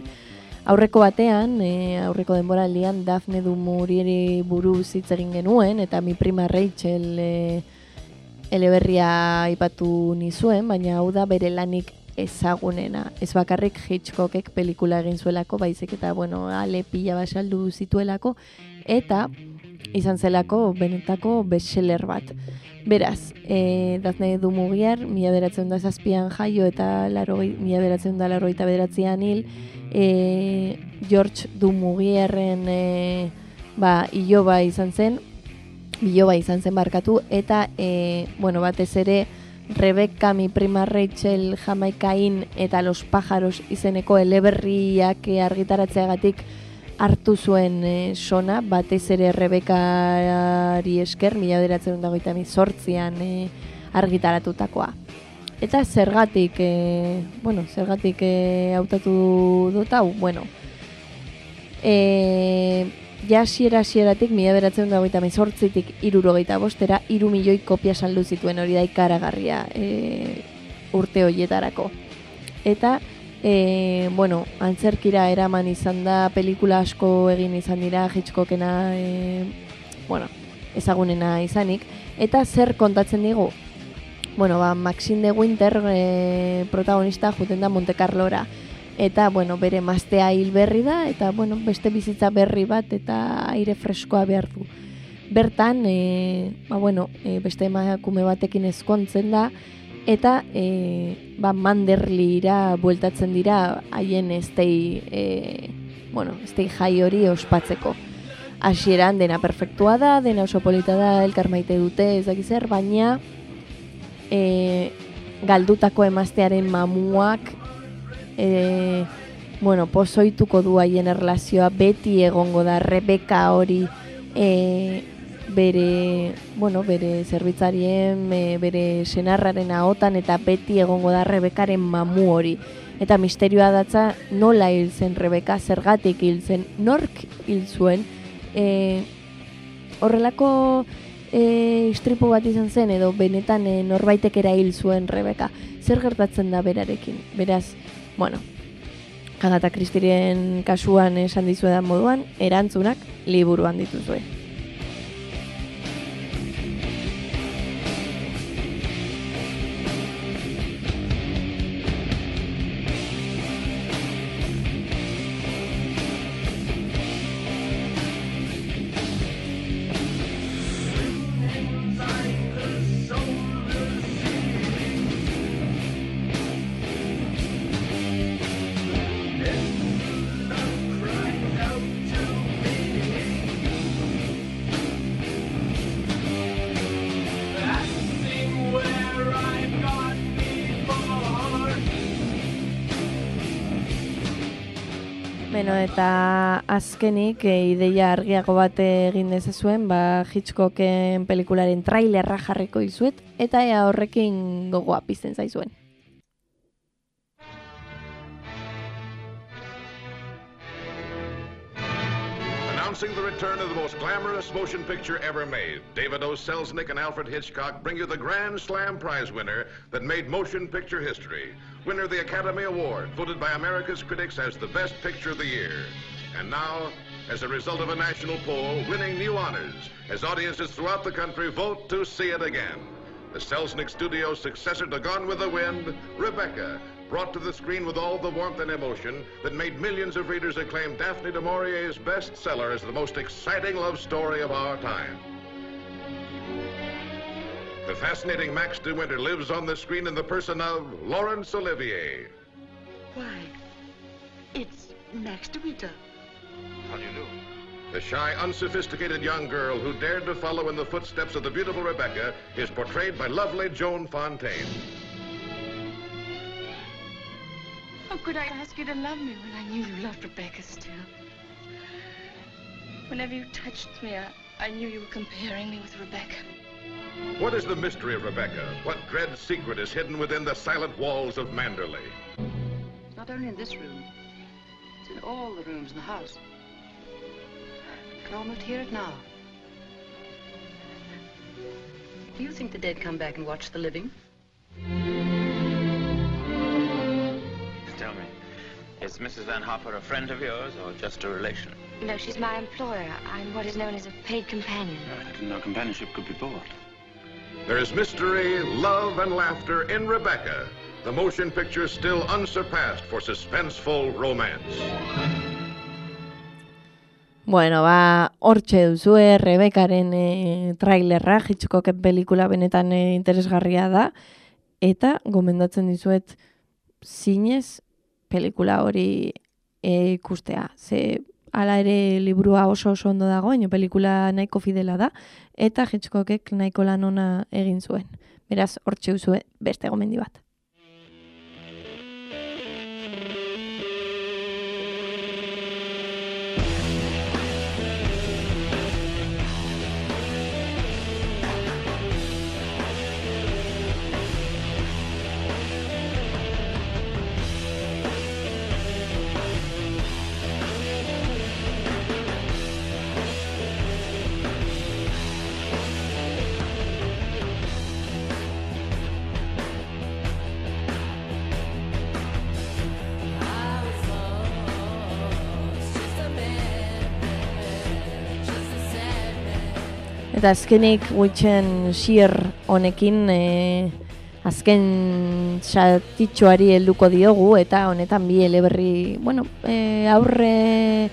Aurreko batean, e, aurreko denboraldian, Dafne du murieri buruz hitz egin genuen, eta mi prima Rachel e, eleberria aipatu nizuen, baina hau da bere lanik ezagunena. Ez bakarrik Hitchcockek pelikula egin zuelako, baizik eta, bueno, ale pila basaldu zituelako, eta izan zelako benetako bestseller bat. Beraz, e, Dazne du mugiar, mila beratzen da zazpian jaio eta laro, mila beratzen da laro eta hil, e, George du mugiarren e, ba, iloba izan zen, iloba izan zen barkatu, eta, e, bueno, batez ere, Rebecca, mi prima Rachel, Jamaikain eta Los Pájaros izeneko eleberriak argitaratzeagatik hartu zuen e, sona, batez ere Rebekari esker, mila beratzen dagoita sortzian e, argitaratutakoa. Eta zergatik, e, bueno, zergatik e, hautatu dut hau, bueno, e, ja siera sieratik, mila beratzen dagoita sortzitik irurogeita bostera, iru milioi kopia saldu zituen hori da ikaragarria e, urte horietarako. Eta, E, bueno, antzerkira eraman izan da, pelikula asko egin izan dira, Hitchcockena, e, bueno, ezagunena izanik. Eta zer kontatzen digu? Bueno, ba, Maxine de Winter e, protagonista juten da Monte Carlora. Eta, bueno, bere maztea hil berri da, eta, bueno, beste bizitza berri bat, eta aire freskoa behar du. Bertan, e, ba, bueno, e, beste emakume batekin ezkontzen da, eta e, ba, manderlira bueltatzen dira haien estei, e, bueno, estei jai hori ospatzeko. Hasieran dena perfektua da, dena oso polita da, elkar maite dute, ez zer, baina e, galdutako emaztearen mamuak e, bueno, pozoituko du haien erlazioa beti egongo da Rebeka hori e, bere, bueno, bere zerbitzarien, e, bere senarraren ahotan eta beti egongo da Rebekaren mamu hori. Eta misterioa datza nola hil zen Rebeka, zergatik hil zen, nork hil zuen. E, horrelako e, istripu bat izan zen edo benetan e, norbaitek era hil zuen Rebeka. Zer gertatzen da berarekin? Beraz, bueno, Agatha Christieren kasuan esan dizuedan moduan, erantzunak liburuan dituzue. Beno, eta azkenik e, ideia argiago bat egin dezazuen, ba, Hitchcocken pelikularen trailerra jarriko dizuet, eta ea horrekin gogoa pizten zaizuen. Announcing the return of the most glamorous motion picture ever made, David O. Selznick and Alfred Hitchcock bring you the Grand Slam Prize winner that made motion picture history. Winner of the Academy Award, voted by America's critics as the best picture of the year. And now, as a result of a national poll, winning new honors as audiences throughout the country vote to see it again. The Selznick Studio's successor to Gone with the Wind, Rebecca, brought to the screen with all the warmth and emotion that made millions of readers acclaim Daphne du Maurier's bestseller as the most exciting love story of our time. The fascinating Max de Winter lives on the screen in the person of Laurence Olivier. Why, it's Max de Winter. How do you do? The shy, unsophisticated young girl who dared to follow in the footsteps of the beautiful Rebecca is portrayed by lovely Joan Fontaine. How could I ask you to love me when I knew you loved Rebecca still? Whenever you touched me, I, I knew you were comparing me with Rebecca. What is the mystery of Rebecca? What dread secret is hidden within the silent walls of Manderley? Not only in this room, it's in all the rooms in the house. I can almost hear it now. Do you think the dead come back and watch the living? Is Mrs. Van Hopper a friend of yours or just a relation? No, she's my employer. I'm what is known as a paid companion. I didn't know companionship could be bought. There is mystery, love, and laughter in Rebecca, the motion picture still unsurpassed for suspenseful romance. Bueno, ba, hortxe duzue Rebekaren e, trailerra, Hitchcocken pelikula benetan e, interesgarria da, eta gomendatzen dizuet zinez pelikula hori e, ikustea. Ze hala ere liburua oso oso ondo dago, baina pelikula nahiko fidela da, eta Hitchcockek nahiko lan ona egin zuen. Beraz, hortxe duzue beste gomendi bat. Eta azkenik witchen sier honekin e, azken satitxoari helduko diogu eta honetan bi eleberri, bueno, e, aurre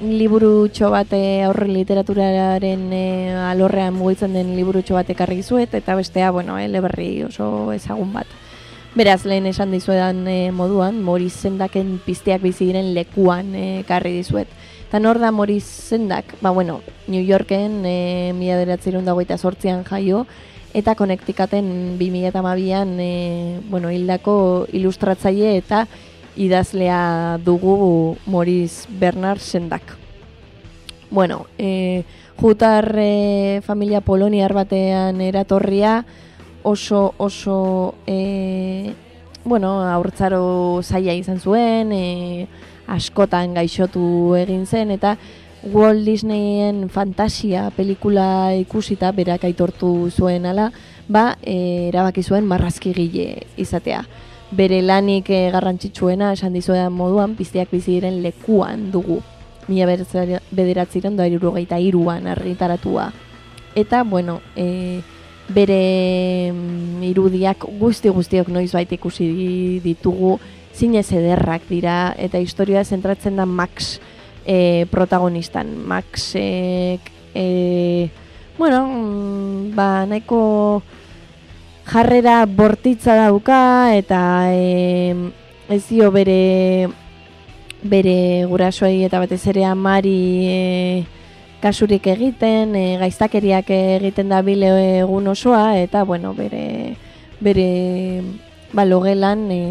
liburutxo bat e, aurre literaturaren e, alorrean mugitzen den liburutxo bat ekarri dizuet eta bestea, bueno, eleberri oso ezagun bat. Beraz, lehen esan dizuedan e, moduan, Moriz zendaken pizteak bizi diren lekuan ekarri dizuet. Eta nor da Moriz zendak? Ba, bueno, New Yorken e, mila beratzerun dagoita sortzian jaio, eta konektikaten 2008an e, bueno, hildako ilustratzaile eta idazlea dugu Moriz Bernard sendak. bueno, e, jutar e, familia poloniar batean eratorria oso oso e, bueno, aurtzaro zaila izan zuen, e, askotan gaixotu egin zen, eta Walt Disneyen fantasia pelikula ikusita berak aitortu zuen ala, ba, e, erabaki zuen marrazkigile izatea. Bere lanik e, garrantzitsuena esan dizuedan moduan, piztiak bizi diren lekuan dugu. Mila bederatziren da irurogeita iruan argitaratua. Eta, bueno, e, bere mm, irudiak guzti guztiok noiz baita ikusi ditugu, zinez ederrak dira, eta historia zentratzen da Max e, protagonistan. Maxek, e, bueno, mm, ba, nahiko jarrera bortitza dauka, eta e, ez dio bere, bere gurasoei eta batez ere amari e, kasurik egiten, e, gaiztakeriak egiten da bile egun osoa, eta, bueno, bere, bere balogelan, e,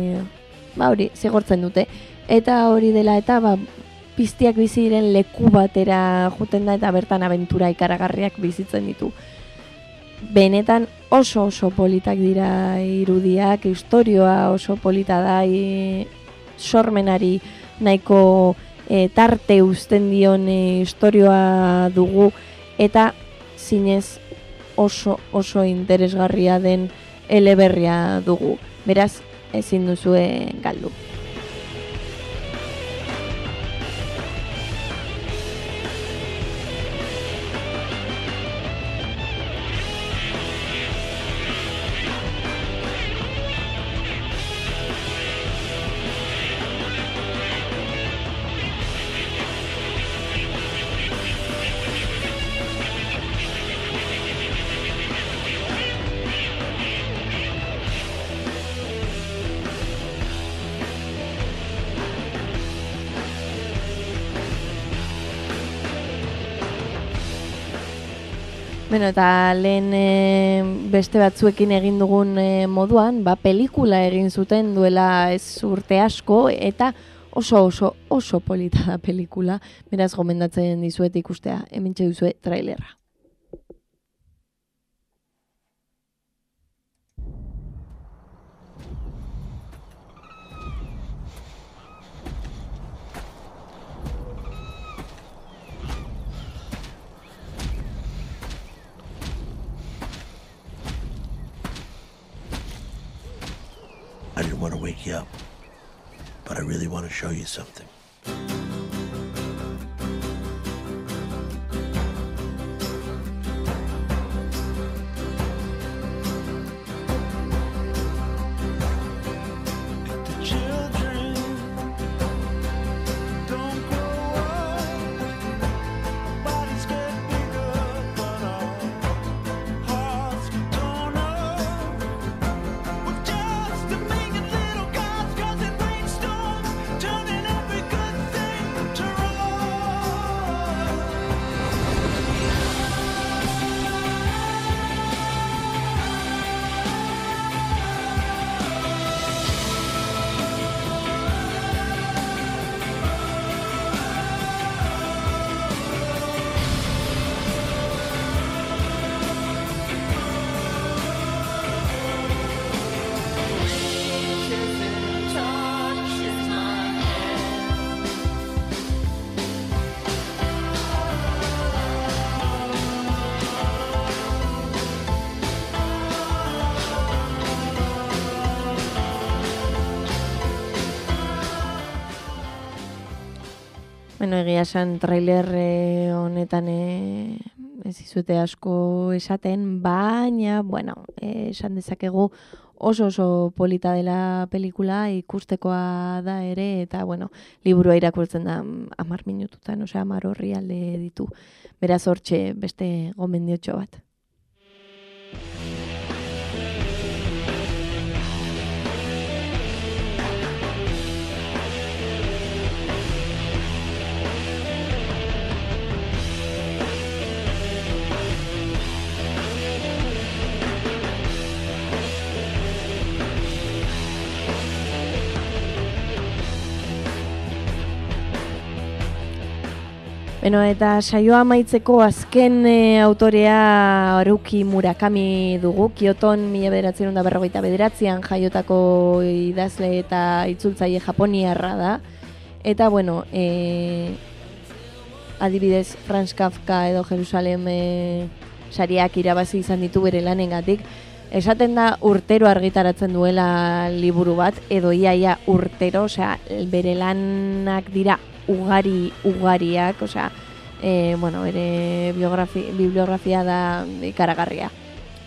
ba hori, zigortzen dute. Eta hori dela eta ba, piztiak bizi diren leku batera juten da eta bertan abentura ikaragarriak bizitzen ditu. Benetan oso oso politak dira irudiak, historioa oso polita da, i, sormenari nahiko e, tarte uzten dion e, historioa dugu eta zinez oso oso interesgarria den eleberria dugu. Beraz, ezin duzue galdu. Bueno, eta lehen e, beste batzuekin egin dugun e, moduan, ba, pelikula egin zuten duela ez urte asko, eta oso oso oso polita da pelikula, beraz gomendatzen dizuet ikustea, hemen duzue trailerra. Want to wake you up, but I really want to show you something. Bueno, egia esan trailer eh, honetan e, ez izute asko esaten, baina, bueno, eh, esan dezakegu oso oso polita dela pelikula ikustekoa da ere, eta, bueno, liburua irakurtzen da amar minututan, osea, amar horri alde ditu. Beraz hortxe beste gomendiotxo bat. Beno, eta saioa amaitzeko azken e, autorea Haruki Murakami dugu, Kioton mila bederatzen da berrogeita bederatzean jaiotako idazle eta itzultzaile japoniarra da. Eta, bueno, e, adibidez Franz Kafka edo Jerusalem e, sariak irabazi izan ditu bere lanengatik, esaten da urtero argitaratzen duela liburu bat, edo iaia urtero, osea, bere lanak dira ugari ugariak, osea, e, bueno, bere biografi, bibliografia da ikaragarria.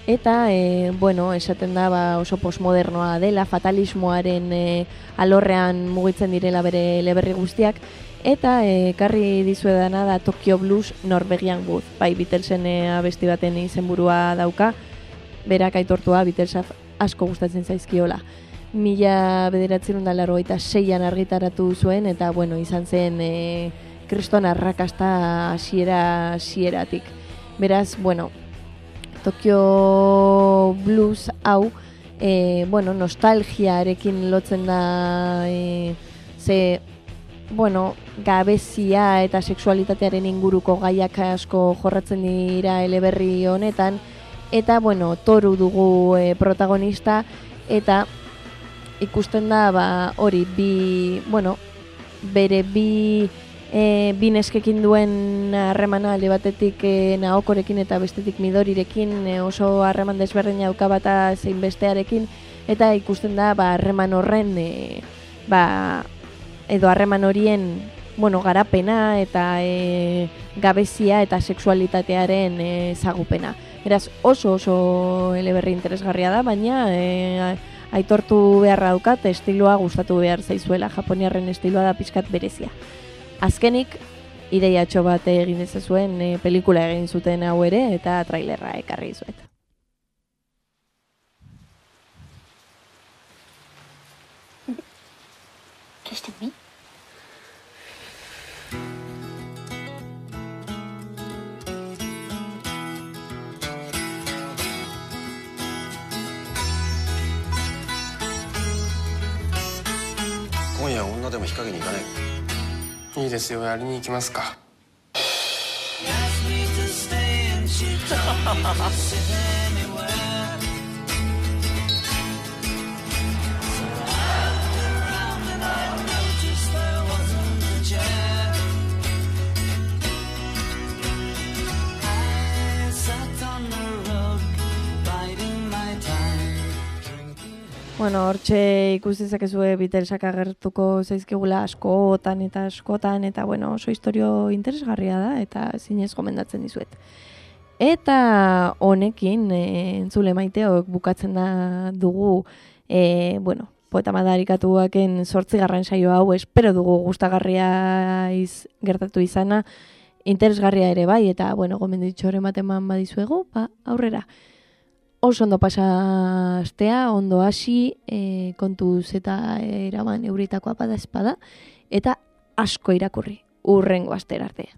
Eta, e, bueno, esaten da ba, oso postmodernoa dela, fatalismoaren e, alorrean mugitzen direla bere leberri guztiak, eta e, karri dizuedana da Tokyo Blues Norvegian Wood, bai Beatlesen e, abesti baten izenburua dauka, berak aitortua Beatles asko gustatzen zaizkiola mila bederatzen da laro eta seian argitaratu zuen, eta bueno, izan zen e, kriston arrakasta hasiera hasieratik. Beraz, bueno, Tokyo Blues hau, e, bueno, nostalgiarekin lotzen da, e, ze, bueno, gabezia eta sexualitatearen inguruko gaiak asko jorratzen dira eleberri honetan, eta, bueno, toru dugu e, protagonista, eta ikusten da ba, hori bi, bueno, bere bi e, bineskekin duen harremana alde batetik e, naokorekin eta bestetik midorirekin e, oso harreman desberdin auka bata zein bestearekin eta ikusten da ba, harreman horren e, ba, edo harreman horien bueno, garapena eta e, gabezia eta sexualitatearen ezagupena. Eraz oso oso eleberri interesgarria da, baina e, aitortu beharra daukat estiloa gustatu behar zaizuela japoniarren estiloa da pizkat berezia. Azkenik ideiatxo bat egin ez zuen e, pelikula egin zuten hau ere eta trailerra ekarri zuet. でもに行かない。いいですよやりに行きますか Bueno, hortxe ikusi dezakezue Beatlesak agertuko zaizkigula askotan eta askotan eta bueno, oso historio interesgarria da eta zinez gomendatzen dizuet. Eta honekin e, entzule maiteok bukatzen da dugu e, bueno, poeta madarikatuaken sortzigarren saio hau espero dugu gustagarria iz, gertatu izana interesgarria ere bai eta bueno, gomenditxo ematen badizuegu, ba, aurrera oso ondo pasa astea, ondo hasi, e, kontuz eta eraman euritakoa bada espada, eta asko irakurri, urrengo astera arte.